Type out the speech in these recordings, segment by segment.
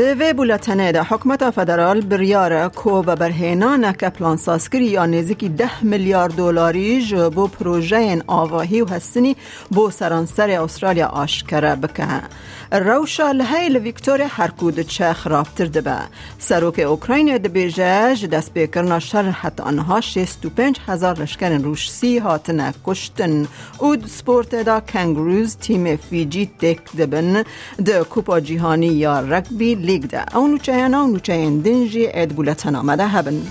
دوی بولتنه ده حکمت فدرال بریاره کو و برهینان که پلان سازکری یا نزدیکی ده میلیارد دلاری بو پروژه آواهی و حسنی بو سرانسر استرالیا آشکره بکه. روشا لحیل ویکتوریا هرکود چه خرابتر دبه. سروک اوکراین ده بیجه دست بکرنا شر حتی آنها پنج هزار لشکر روشسی هاتن کشتن. اود سپورت دا کنگروز تیم فیجی تک دبن ده کوپا جیهانی لیگ ده. او نوچه او نوچه دنجی اد بولتن آمده هبن.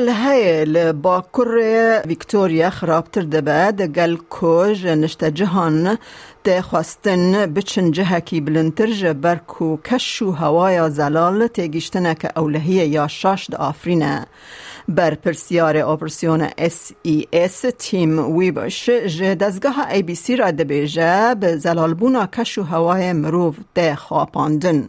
لحیل با کر ویکتوریا خرابتر دبه دگل کج نشته جهان ده خواستن بچن جهکی بلنتر جبر کو هوای زلال تیگیشتنه که اولهی یا شاش ده آفرینه. بر پرسیار اپرسیون اس ای اس تیم ویبش جه دزگاه ای بی سی را دبیجه به زلالبونا کش و هوای مروف ده خواپاندن.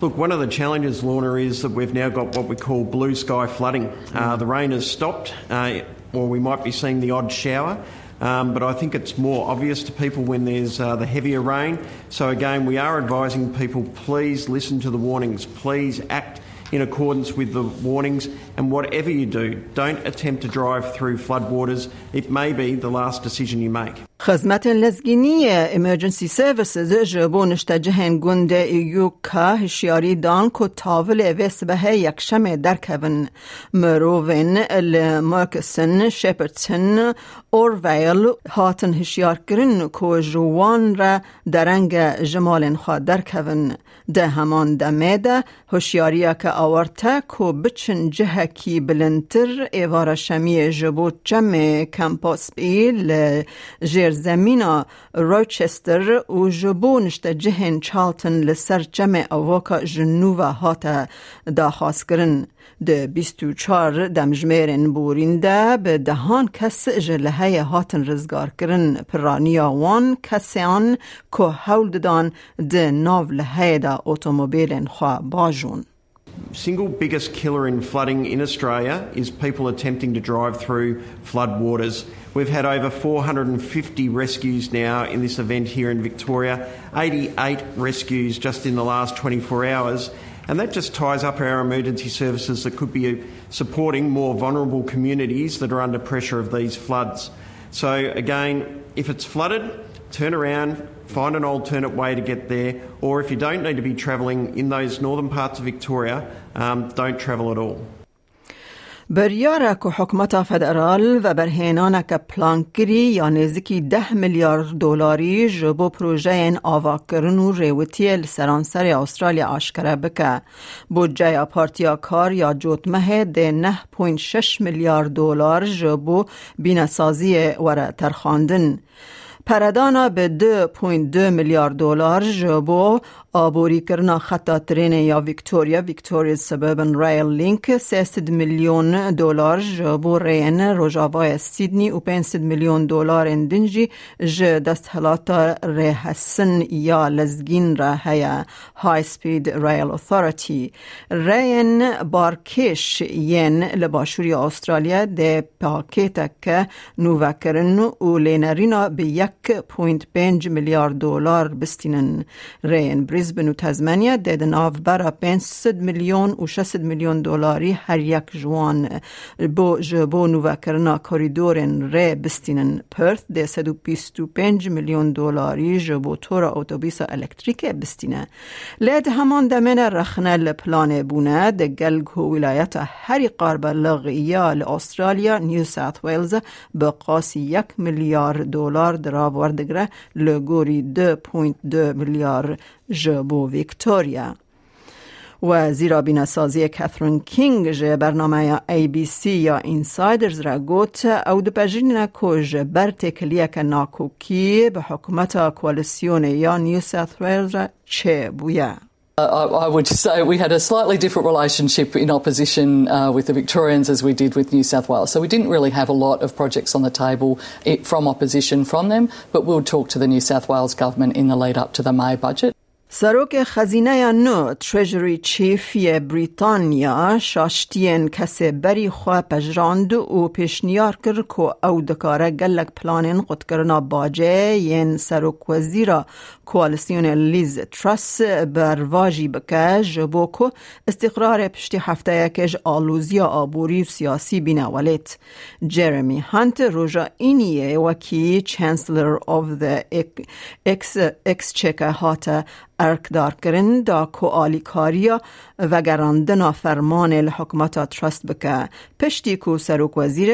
Look, one of the challenges, Lorna, is that we've now got what we call blue sky flooding. Uh, the rain has stopped, uh, or we might be seeing the odd shower. Um, but I think it's more obvious to people when there's uh, the heavier rain. So, again, we are advising people please listen to the warnings, please act in accordance with the warnings, and whatever you do, don't attempt to drive through floodwaters. It may be the last decision you make. خدمت لزگینی Emergency Services جبو نشتجهن گنده ایوکا هشیاری دان کو تاول ویس به یکشم در کون مروین لمارکسن شپرتن اورویل هاتن هشیار کرن کو جوان را درنگ جمال خواه در کون ده همان دمه ده که آورتا کو بچن جهکی بلنتر ایوار شمی جبو چم کمپاس بیل جیر زمینا روچستر و جبو نشته جهن چالتن لسر جمع اواکا جنوبا هاتا داخواست کرن ده بیستو چار دمجمیرن بورینده به دهان کس جلهه هاتن رزگار کرن پرانیا وان کسیان که حول دان ده ناو لهه دا اوتوموبیلن خواه باجون. Single biggest killer in flooding in Australia is people attempting to drive through flood waters. We've had over 450 rescues now in this event here in Victoria, 88 rescues just in the last 24 hours. And that just ties up our emergency services that could be supporting more vulnerable communities that are under pressure of these floods. So, again, if it's flooded, turn around, find an alternate way to get there, or if you don't need to be travelling in those northern parts of Victoria, um, don't travel at all. بریاره که حکمت فدرال و برهینان که پلانکری یا نزدیکی ده میلیارد دلاری جبو پروژه این آوا کرن و ریوتی سرانسر استرالیا آشکره بکه. بودجه پارتیا کار یا جوتمه ده 9.6 میلیارد دلار جبو بینسازی وره ترخاندن. پردانا به 2.2 میلیارد دلار جبو آبوری کرنا خطا ترین یا ویکتوریا. ویکتوریا سببن ریل لینک. 300 میلیون دلار جبو رین روجاوای سیدنی و 500 میلیون دلار اندنجی ج دست حلاتا حسن یا لزگین را هیا های سپید ریل اتھارتی رین بارکش ین لباشوری استرالیا ده پاکیتک نووا کرن و لینرینا به یک 1.5 میلیارد دلار بستینن. رین بریزبن و تزمنیا دید ناو برا 500 میلیون و 600 میلیون دلاری هر یک جوان. بو جبو نووا کرنا کوریدورن ری بستینن پرث ده 125 میلیون دلاری جبو تورا اتوبیس الکتریک بستینه لید همان دمن رخنه لپلان بونه ده گلگ و ولایت هری قارب لغیا استرالیا نیو ساوت ویلز به قاسی یک میلیارد دلار در آوردگره لگوری 2.2 میلیارد جبو ویکتوریا و زیرا بیناسازی کاترین کینگ جه برنامه ای بی سی یا اینسایدرز را گوت او دو پجین کج بر تکلیه که ناکوکی به حکومت کوالیسیون یا نیو ساوت ویلز را چه بویه I, I, would say we had a slightly different relationship in opposition uh, with the Victorians as we did with New South Wales. So we didn't really have a lot of projects on the table from opposition from them, but we'll talk to the New South Wales government in the lead up to the May budget. سروک خزینه نو تریجری چیفی بریتانیا شاشتین کسی بری خواه پجراند و پیشنیار کر که او دکاره گلک پلانین قد کرنا باجه ین سروک وزیرا کوالسیون لیز ترس بر واجی بکه جبو که استقرار پشتی هفته یکش آلوزی آبوری و سیاسی بینه ولیت جرمی هانت روژا اینیه وکی چانسلر آف اکس, اکس چکه هاته ارکدار کرن دا کو آلیکاریا و گراندنا فرمان الحکمت ترست بکه. پشتی کو سروک وزیر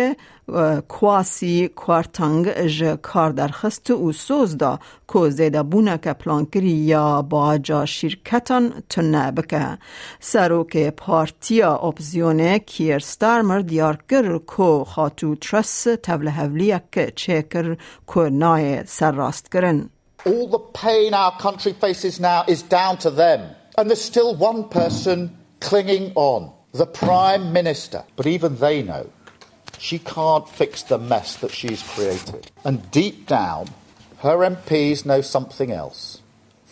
کواسی کوارتنگ ج کار درخست و سوز دا کو زیده بونه که پلانکری یا باجا شرکتان تنه بکه. سروک پارتیا اپزیونه کیر ستارمر دیار کر کو خاتو ترس تول هولیک چکر کو نای سر راست کرن. All the pain our country faces now is down to them. And there's still one person clinging on the Prime Minister. But even they know she can't fix the mess that she's created. And deep down, her MPs know something else.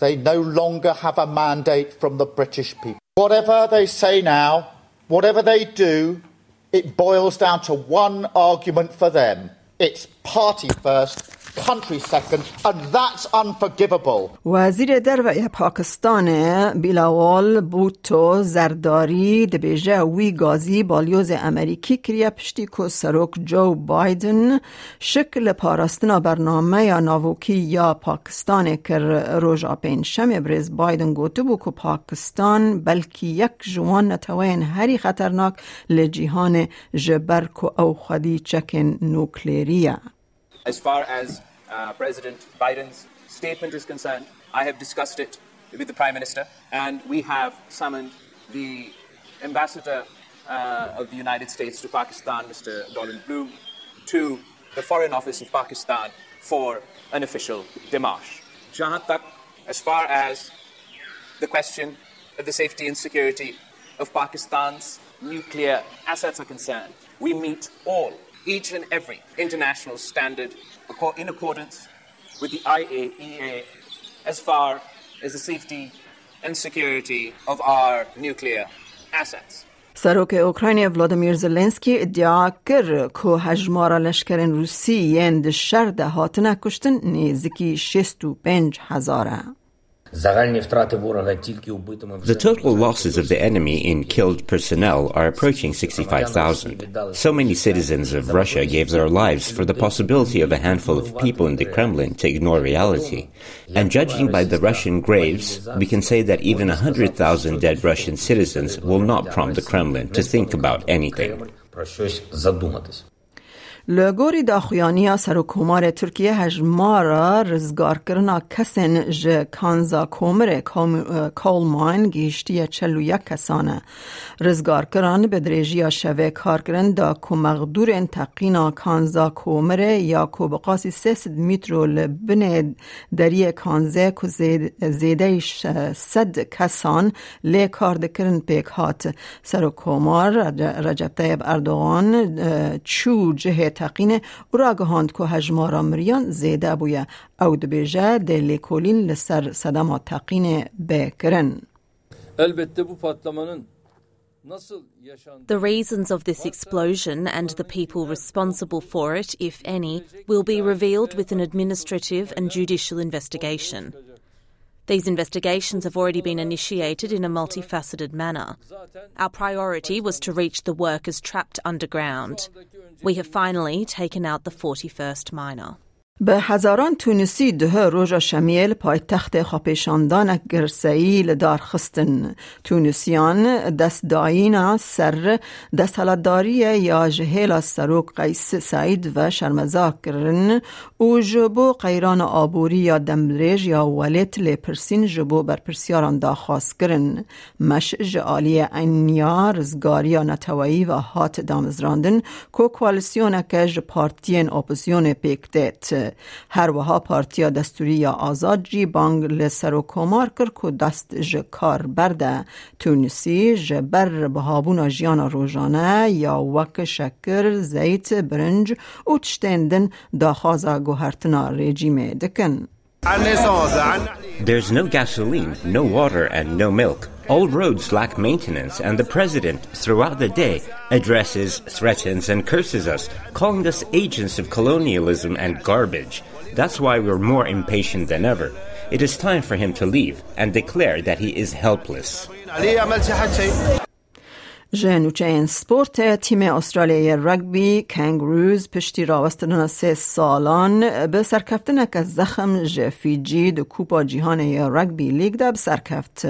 They no longer have a mandate from the British people. Whatever they say now, whatever they do, it boils down to one argument for them it's party first وزیر در پاکستان بیلاوال بوتو زرداری دبیجه وی گازی بالیوز امریکی کریه پشتی که سروک جو بایدن شکل پاراستنا برنامه یا ناوکی یا پاکستان کر روژا پین شم بریز بایدن گوتو بو که پاکستان بلکی یک جوان نتوین هری خطرناک لجیهان که او خودی چکن نوکلیریه. As far as uh, President Biden's statement is concerned, I have discussed it with the Prime Minister, and we have summoned the Ambassador uh, of the United States to Pakistan, Mr. Donald Bloom, to the Foreign Office of Pakistan for an official démarche. Jahan as far as the question of the safety and security of Pakistan's nuclear assets are concerned, we meet all each and every international standard in accordance with the IAEA as far as the safety and security of our nuclear assets. سروک اوکراین ولادیمیر زلنسکی ادعا کر که هجمار لشکر روسی یند شر ده هاتنه کشتن نیزکی شست و پنج هزاره. The total losses of the enemy in killed personnel are approaching 65,000. So many citizens of Russia gave their lives for the possibility of a handful of people in the Kremlin to ignore reality. And judging by the Russian graves, we can say that even 100,000 dead Russian citizens will not prompt the Kremlin to think about anything. لگوری داخویانی سروکومار ترکیه هجمارا رزگار کرنا کسین ج کانزا کومر کولمان گیشتی چلو یک کسانه رزگار کران به درجی شوه کار کرن دا کو مغدور تقینا کانزا کومر یا کو بقاسی سیسد میترو لبن دری کانزه کو زیده صد کسان لی کار دکرن پیک هات. سروکومار رجب طیب اردوغان چو جهت تقینه او را گهاند که هجمارا مریان زیده بویه او دبیجه دلی کولین لسر صدما تقینه بکرن البته bu patlamanın The reasons of this explosion and the people responsible for it, if any, will be revealed with an administrative and judicial investigation. These investigations have already been initiated in a multifaceted manner. Our priority was to reach the workers trapped underground. We have finally taken out the 41st miner. به هزاران تونسی ده روژا شمیل پای تخت خاپیشاندان گرسایی لدار خستن تونسیان دست دایینا سر دست حلداری یا جهیل سروک قیس سعید و شرمزا کرن و جبو قیران آبوری یا دمریج یا ولیت لپرسین جبو بر پرسیاران دا خواست کرن مش جعالی اینیا رزگاری نتوایی و هات دامزراندن. کو کوالیسیون که پارتین اپوزیون پیکتت هر وها پارتیا دستوری یا آزاد جی بانگ لسر و کمار کر که دست ج کار برده تونسی ج بر بهابون جیان روزانه یا وک شکر زیت برنج و تشتندن داخازا گوهرتنا رژیم دکن There's no gasoline, no water, and no milk. All roads lack maintenance, and the president, throughout the day, addresses, threatens, and curses us, calling us agents of colonialism and garbage. That's why we're more impatient than ever. It is time for him to leave and declare that he is helpless. ژنوچین سپورت تیم استرالیای رگبی کنگروز پشتی راوستن سه سالان به سرکفتن که زخم جفیجی دو کوپا جیهان رگبی لیگ ده سرکفت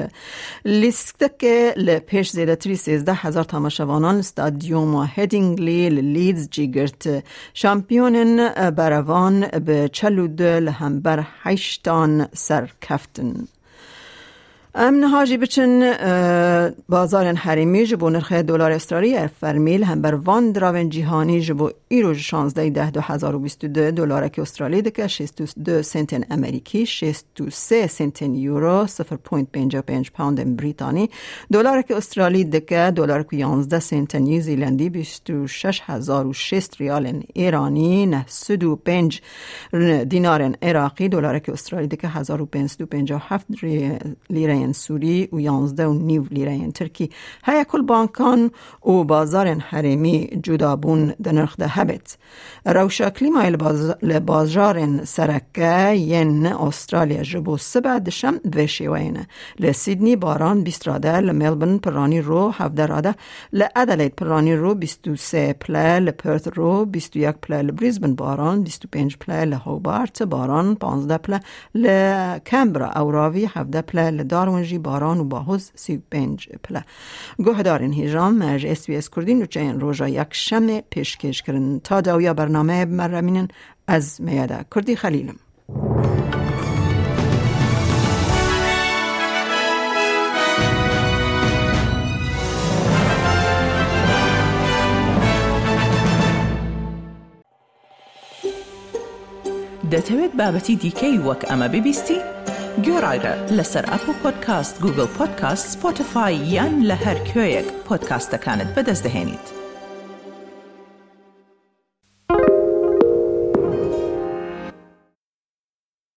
لیست که لپیش زیده تری سیزده هزار تماشوانان استادیوم هدینگلی لیدز جیگرت شامپیونن بروان به چلود لهمبر هشتان سرکفتن ام هاجی بچن بازار حریمی جبو نرخ دلار استرالی فرمیل هم بر وان دراون جیهانی جبو ایرو 16 ده 2022 دلار که استرالی دکه 62 سنتن امریکی 63 سنتن یورو 0.55 پوند بریتانی. دلار که استرالی دکه دلار که 11 سنتن نیوزیلندی 26006 ریال ایرانی 95 دینار عراقی. دلار که استرالی دکه 1557 لیره سوری و یانزده و نیو لیره ترکی. هیا کل بانکان و بازار حریمی جدا بون دنرخ ده هبت روشا کلیما لبازار سرکه ین استرالیا جبو سبع دشم و شیوین لسیدنی باران بیست راده لملبن پرانی رو هفده راده لعدلید پرانی رو بیست و سه پله لپرت رو بیست و یک پله لبریزبن باران بیست و پنج پله لهوبارت باران پانزده پله لکمبرا اوراوی هفده پله لدارونجی باران و باهوز سی پنج پله گوهدارین هیجان مرج اس بی اس کردین و چین روژا یک شم پیشکش کرن تا داویا برنامه مرمینن از میاده کردی خلیلم دەتەوێت بابەتی دیکەی وەک ئەمە ببیستی؟ گۆڕایرە لەسەر ئەپ و پۆدکاست گوگل پۆدکاست سپۆتفاای یان لە هەر کوێیەک پۆدکاستەکانت بەدەستدەێنیت.